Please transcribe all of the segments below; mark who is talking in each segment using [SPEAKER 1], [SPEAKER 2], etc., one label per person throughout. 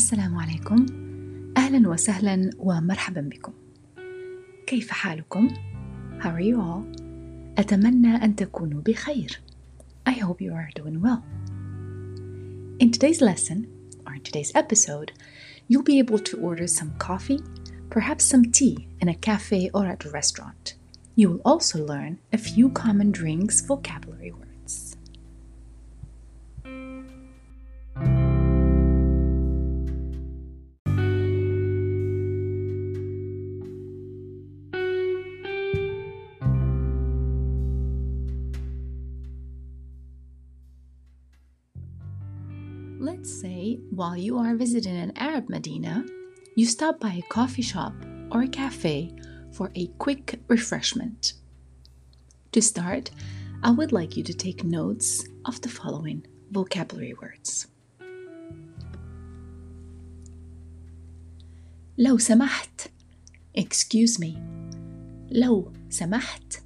[SPEAKER 1] السلام عليكم أهلا وسهلا ومرحبا بكم كيف حالكم؟ How are you all? أتمنى أن تكونوا بخير I hope you are doing well In today's lesson, or in today's episode, you'll be able to order some coffee, perhaps some tea in a cafe or at a restaurant. You will also learn a few common drinks vocabulary words. while you are visiting an Arab Medina, you stop by a coffee shop or a cafe for a quick refreshment. To start, I would like you to take notes of the following vocabulary words. لو سمحت excuse me لو سمحت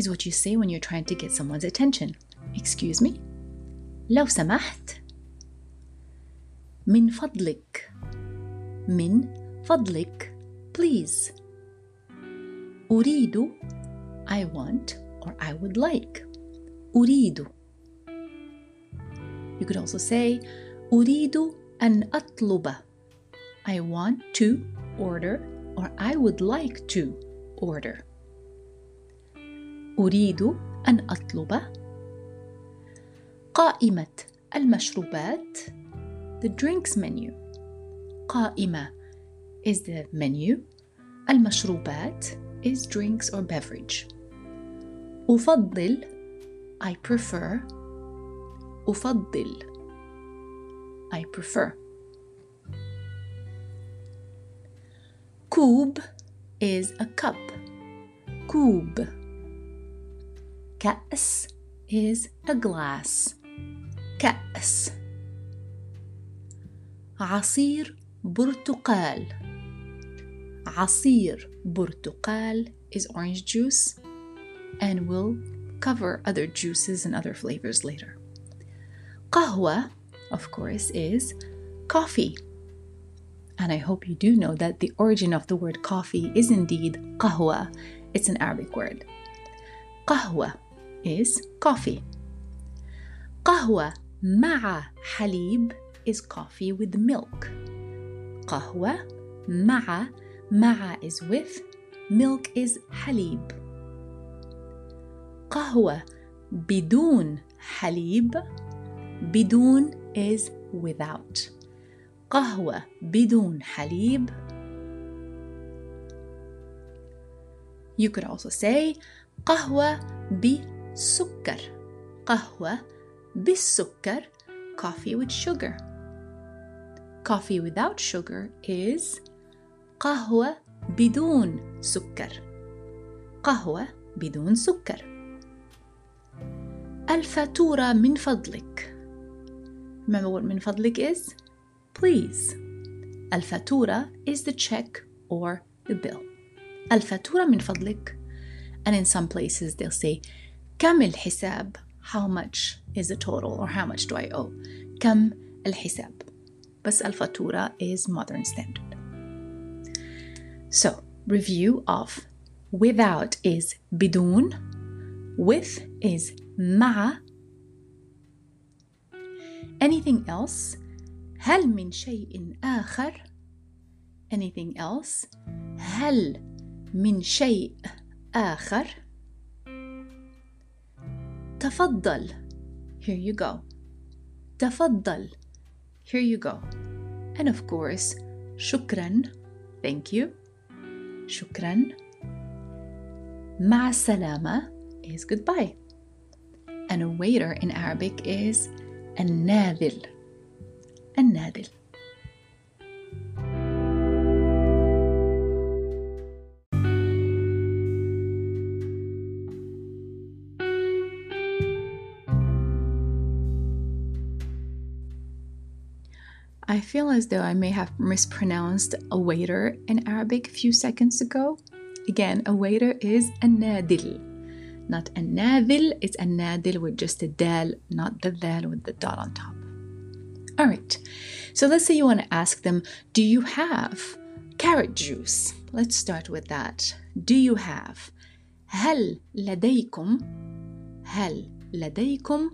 [SPEAKER 1] is what you say when you're trying to get someone's attention excuse me لو سمحت من فضلك من فضلك please أريد I want or I would like أريد You could also say أريد أن أطلب I want to order or I would like to order أريد أن أطلب قائمة المشروبات the drinks menu قائمة is the menu المشروبات is drinks or beverage أفضل I prefer أفضل I prefer كوب is a cup كوب كأس is a glass كأس عصير برتقال عصير برتقال is orange juice and we'll cover other juices and other flavors later. قهوة, of course, is coffee. And I hope you do know that the origin of the word coffee is indeed قهوة. It's an Arabic word. قهوة is coffee. قهوة مع حليب is coffee with milk. قهوة مع مع is with milk is حليب. قهوة بدون حليب بدون is without. قهوة بدون حليب You could also say قهوة بسكر قهوة بالسكر coffee with sugar. Coffee without sugar is قهوة بدون سكر. قهوة بدون سكر. الفاتورة من فضلك. Remember من فضلك is? Please. الفاتورة is the check or the bill. الفاتورة من فضلك. And in some places they'll say كم الحساب? How much is the total or how much do I owe? كم الحساب؟ بس الفاتورة is modern standard. So, review of without is بدون, with is مع. Anything else? هل من شيء آخر؟ Anything else? هل من شيء آخر؟ تفضل Here you go. تفضل. Here you go. And of course, shukran, thank you. Shukran. Ma salama is goodbye. And a waiter in Arabic is an nadil. An nadil. I feel as though I may have mispronounced a waiter in Arabic a few seconds ago. Again, a waiter is a nadil, not a nadil. It's a nadil with just a dal, not the dal with the dot on top. All right, So let's say you want to ask them, Do you have carrot juice? Let's start with that. Do you have? هل لديكم هل لديكم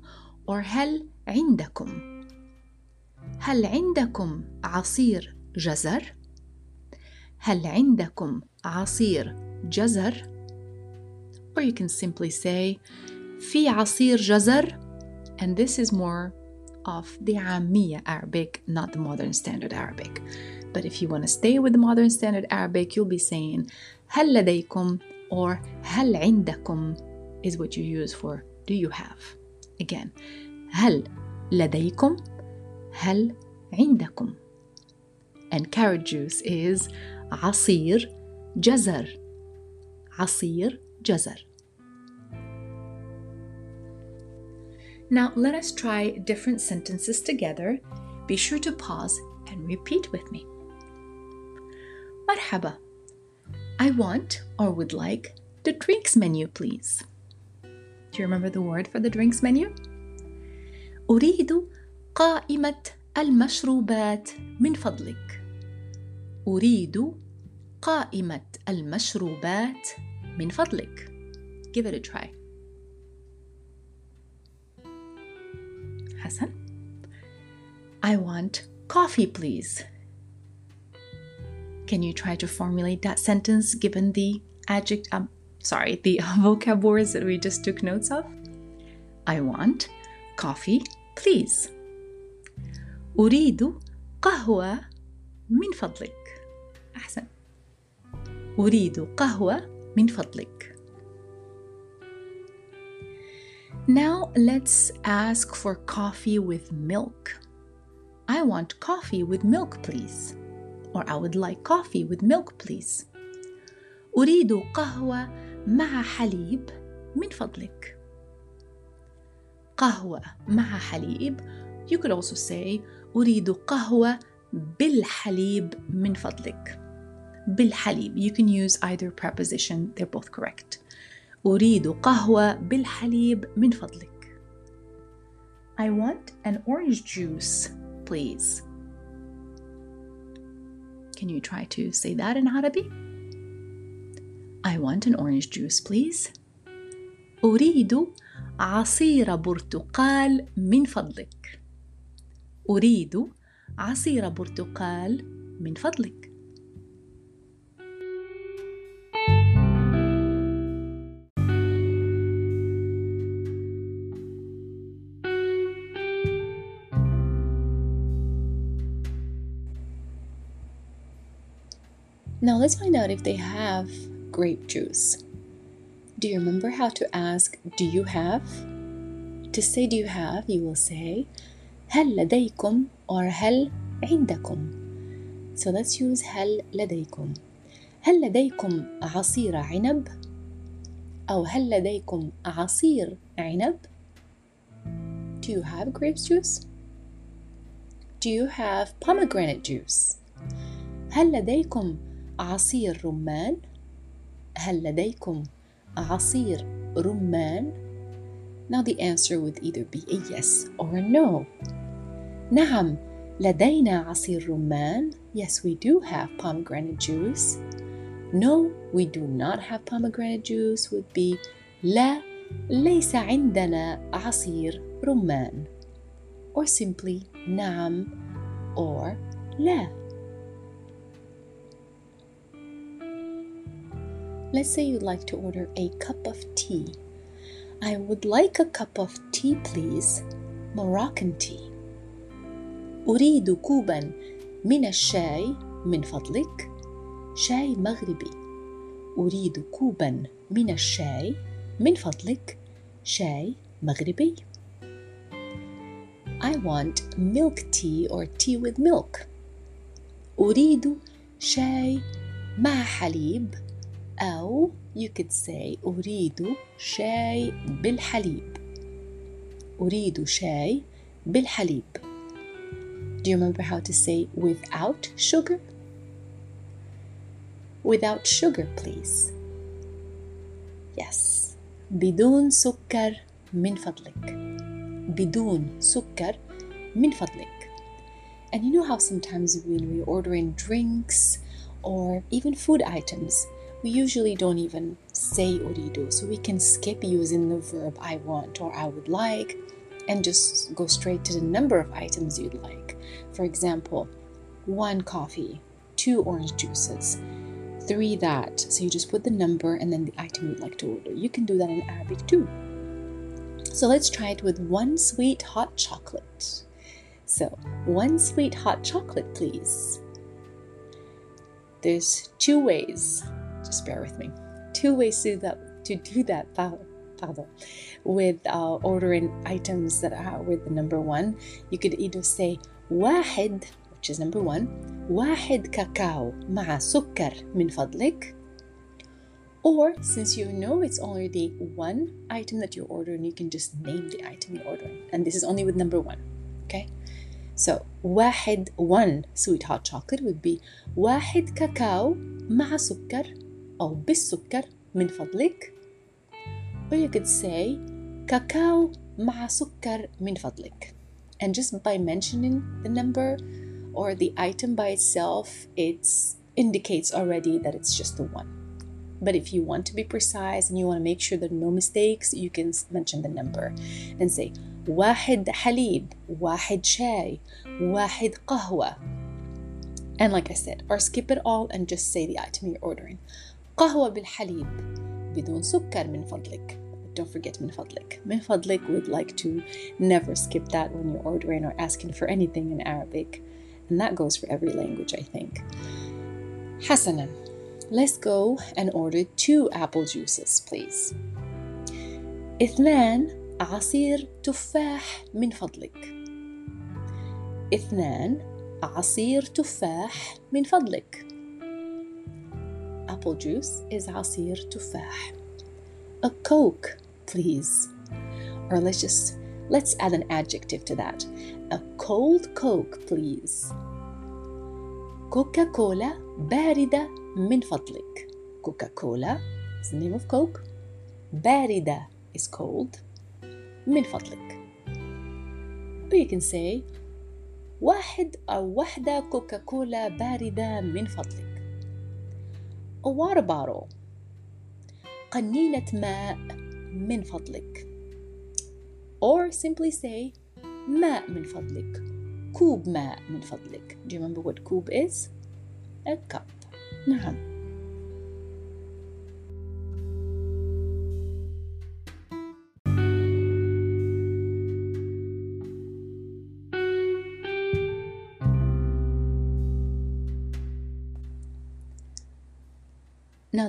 [SPEAKER 1] or هل عندكم هل عندكم عصير جزر هل عندكم عصير جزر or you can simply say في عصير جزر and this is more of the عامية Arabic not the modern standard Arabic but if you want to stay with the modern standard Arabic you'll be saying هل لديكم or هل عندكم is what you use for do you have again هل لديكم هل عندكم and carrot juice is عصير جزر عصير جزر Now let us try different sentences together. Be sure to pause and repeat with me. مرحبا. I want or would like the drinks menu, please. Do you remember the word for the drinks menu? أريد قائمة المشروبات من فضلك. أريد قائمة المشروبات من فضلك. Give it a try. Hassan? I want coffee, please. Can you try to formulate that sentence given the adjective, um, sorry, the vocab words that we just took notes of? I want coffee, please. أريد قهوة من فضلك. أحسن. أريد قهوة من فضلك. Now let's ask for coffee with milk. I want coffee with milk, please. Or I would like coffee with milk, please. أريد قهوة مع حليب من فضلك. قهوة مع حليب. You could also say أريد قهوة بالحليب من فضلك. بالحليب. You can use either preposition, they're both correct. أريد قهوة بالحليب من فضلك. I want an orange juice, please. Can you try to say that in Arabic? I want an orange juice, please. أريد عصير برتقال من فضلك. أريد عصير برتقال من فضلك. Now let's find out if they have grape juice. Do you remember how to ask, Do you have? To say, Do you have, you will say, هل لديكم or هل عندكم. So let's use هل لديكم. هل لديكم عصير عنب؟ أو هل لديكم عصير عنب؟ Do you have grape juice? Do you have pomegranate juice? هل لديكم عصير رمان؟ هل لديكم عصير رمان؟ Now the answer would either be a yes or a no. نعم لدينا عصير رمان. Yes, we do have pomegranate juice. No, we do not have pomegranate juice would be لا ليس عندنا عصير رمان. Or simply نعم or لا. Let's say you'd like to order a cup of tea. I would like a cup of tea, please. Moroccan tea. أريد كوبا من الشاي من فضلك. شاي مغربي. أريد كوبا من الشاي من فضلك. شاي مغربي. I want milk tea or tea with milk. أريد شاي مع حليب أو you could say أريد شاي بالحليب أريد شاي بالحليب Do you remember how to say without sugar? Without sugar, please. Yes. بدون سكر من فضلك. بدون سكر من فضلك. And you know how sometimes when we're ordering drinks or even food items, we usually don't even say uridu. So we can skip using the verb I want or I would like and just go straight to the number of items you'd like. For example, one coffee, two orange juices, three that. So you just put the number and then the item you'd like to order. You can do that in Arabic too. So let's try it with one sweet hot chocolate. So, one sweet hot chocolate, please. There's two ways. Just bear with me. Two ways to that to do that Pardon. With uh, ordering items that are with the number one, you could either say واحد, which is number one, واحد كاكاو مع سكر من فضلك. Or since you know it's already one item that you're ordering, you can just name the item you're ordering. And this is only with number one. Okay? So واحد one sweet hot chocolate would be واحد كاكاو مع سكر أو بالسكر من فضلك. Or you could say كاكاو مع سكر من فضلك. And just by mentioning the number or the item by itself, it indicates already that it's just the one. But if you want to be precise and you want to make sure there are no mistakes, you can mention the number and say واحد حليب واحد شاي واحد قهوة and like I said or skip it all and just say the item you're ordering قهوة بالحليب بدون سكر من فضلك don't forget من فضلك من فضلك would like to never skip that when you're ordering or asking for anything in Arabic and that goes for every language I think حسنا let's go and order two apple juices please اثنان عصير تفاح من فضلك اثنان عصير تفاح من فضلك Apple juice is عصير تفاح A Coke, please. Or let's just let's add an adjective to that. A cold Coke, please. كوكا كولا باردة من فضلك. كوكا كولا is the name of Coke. باردة is cold. من فضلك or you can say واحد أو واحدة كوكا كولا باردة من فضلك a Water bottle قنينة ماء من فضلك or simply say ماء من فضلك كوب ماء من فضلك do you remember what كوب is? a cup نعم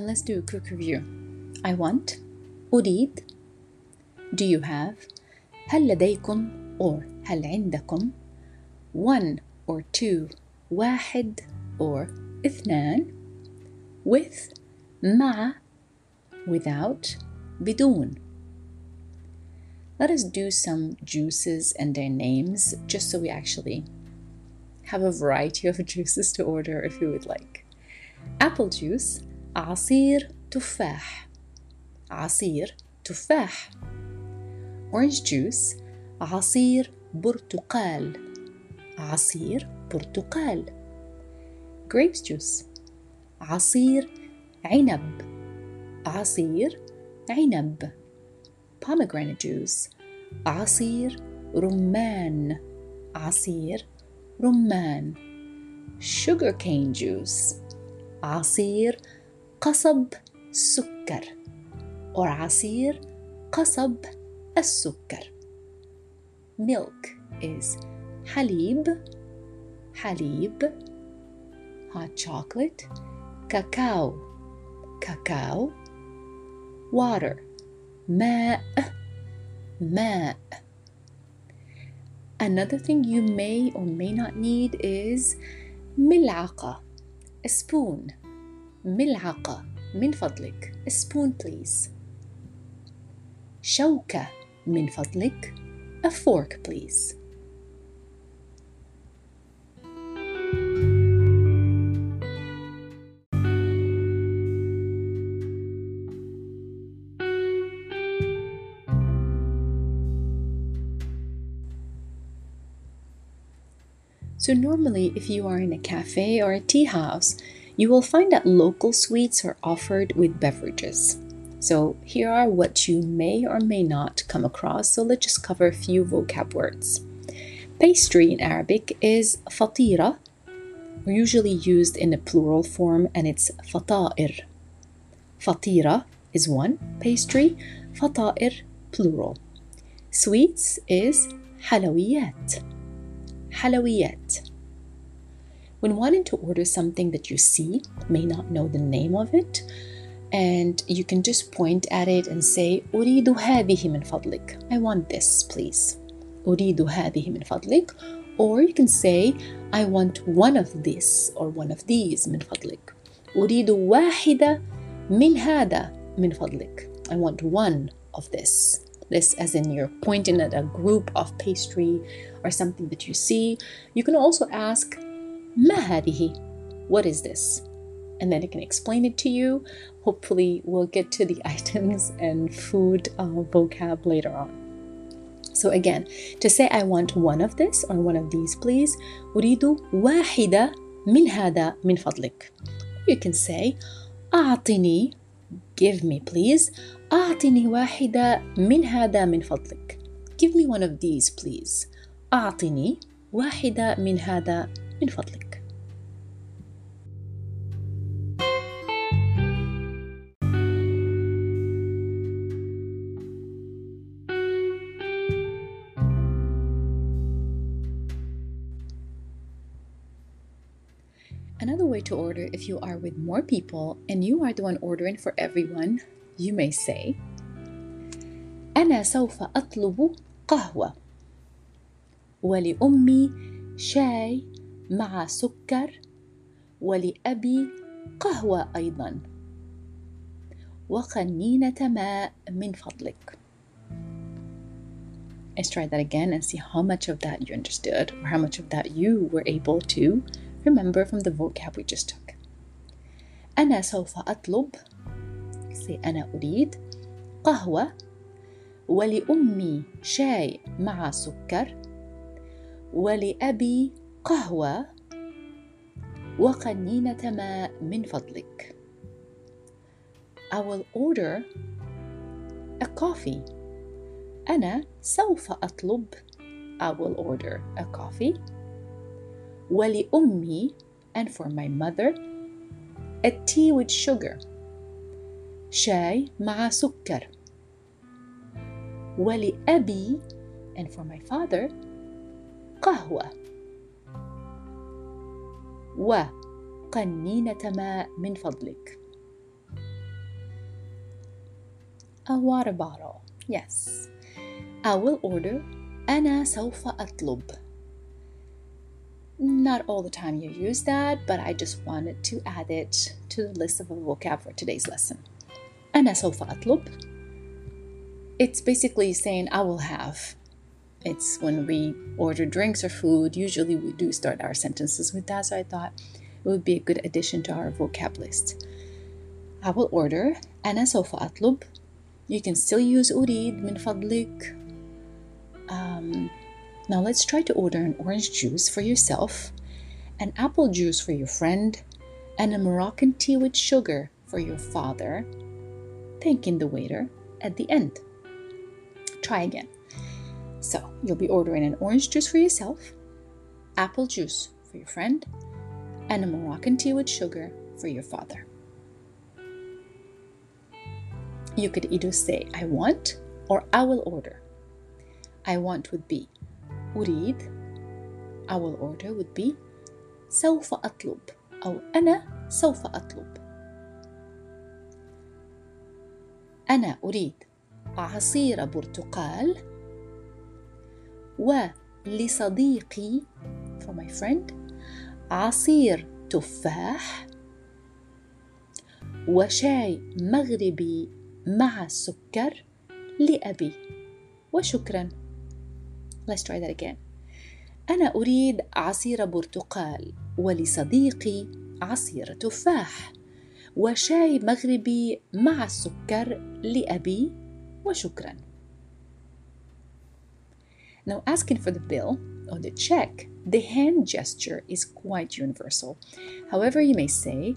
[SPEAKER 1] Now let's do a quick review. I want, أريد, do you have, هل لديكم or هل عندكم, one or two, واحد or اثنان, with, مع, without, بدون. Let us do some juices and their names just so we actually have a variety of juices to order if you would like. Apple juice عصير تفاح. عصير تفاح. Orange juice عصير برتقال. عصير برتقال. Grapes juice عصير عنب. عصير عنب. Pomegranate juice عصير رمان. عصير رمان. Sugar cane juice عصير قصب سكر or عصير قصب السكر milk is حليب حليب hot chocolate cacao cacao water ماء ماء Another thing you may or may not need is ملعقة a spoon ملعقة من فضلك a spoon please شوكة من فضلك a fork please So, normally, if you are in a cafe or a tea house, you will find that local sweets are offered with beverages. So, here are what you may or may not come across. So, let's just cover a few vocab words. Pastry in Arabic is fatira, usually used in a plural form, and it's fata'ir. Fatira is one pastry, fata'ir plural. Sweets is halawiyat. Halawiyat When wanting to order something that you see, may not know the name of it, and you can just point at it and say أريد هذه من فضلك I want this please أريد هذه من فضلك or you can say I want one of this or one of these من فضلك أريد واحدة من هذا من فضلك I want one of this this as in you're pointing at a group of pastry or something that you see you can also ask ما هذه what is this and then it can explain it to you. Hopefully, we'll get to the items and food uh, vocab later on. So again, to say I want one of this or one of these, please. أريد واحدة من هذا من فضلك. You can say أعطني give me please أعطني واحدة من هذا من فضلك. Give me one of these please. أعطني واحدة من هذا من فضلك. Another way to order if you are with more people and you are the one ordering for everyone, you may say أنا سوف أطلب قهوة ولأمي شاي مع سكر ولأبي قهوة أيضا وقنينة ماء من فضلك Let's try that again and see how much of that you understood or how much of that you were able to remember from the vocab we just took أنا سوف أطلب say أنا أريد قهوة ولأمي شاي مع سكر ولأبي قهوة وقنينة ماء من فضلك I will order a coffee أنا سوف أطلب I will order a coffee ولأمي and for my mother a tea with sugar شاي مع سكر ولأبي and for my father قهوة وقنينة ماء من فضلك A water bottle Yes I will order أنا سوف أطلب Not all the time you use that, but I just wanted to add it to the list of a vocab for today's lesson. أنا سوف أطلب. It's basically saying I will have. It's when we order drinks or food, usually we do start our sentences with that, so I thought it would be a good addition to our vocab list. I will order أنا سوف أطلب. You can still use أريد من فضلك. Um, now let's try to order an orange juice for yourself, an apple juice for your friend, and a Moroccan tea with sugar for your father, thanking the waiter at the end. Try again. So you'll be ordering an orange juice for yourself, apple juice for your friend, and a Moroccan tea with sugar for your father. You could either say, I want, or I will order. I want would be أريد our order would be سوف أطلب أو أنا سوف أطلب أنا أريد عصير برتقال ولصديقي for my friend عصير تفاح وشاي مغربي مع السكر لأبي وشكرا Let's try that again. أنا أريد عصير برتقال ولصديقي عصير تفاح وشاي مغربي مع السكر لأبي وشكرا. Now asking for the bill or the check The hand gesture is quite universal. However, you may say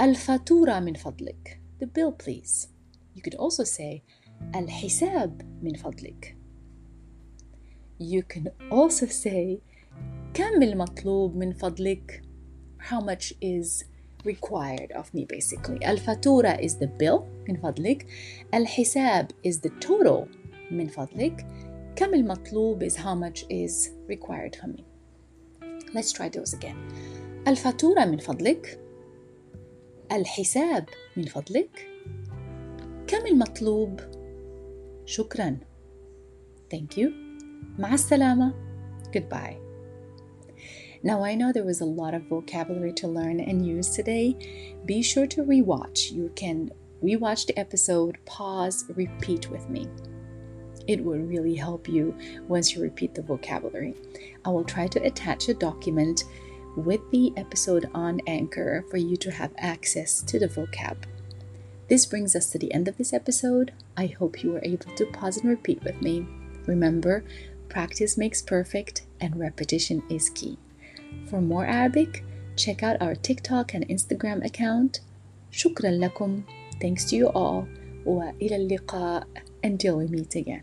[SPEAKER 1] الفاتورة من فضلك the bill please. You could also say الحساب من فضلك. You can also say كم المطلوب من فضلك how much is required of me basically الفاتورة is the bill من فضلك الحساب is the total من فضلك كم المطلوب is how much is required from me let's try those again الفاتورة من فضلك الحساب من فضلك كم المطلوب شكرا thank you مع السلامة goodbye now, I know there was a lot of vocabulary to learn and use today. Be sure to rewatch. You can rewatch the episode, pause, repeat with me. It will really help you once you repeat the vocabulary. I will try to attach a document with the episode on Anchor for you to have access to the vocab. This brings us to the end of this episode. I hope you were able to pause and repeat with me. Remember, practice makes perfect and repetition is key. For more Arabic, check out our TikTok and Instagram account. شكرا لكم. Thanks to you all. وإلى اللقاء until we meet again.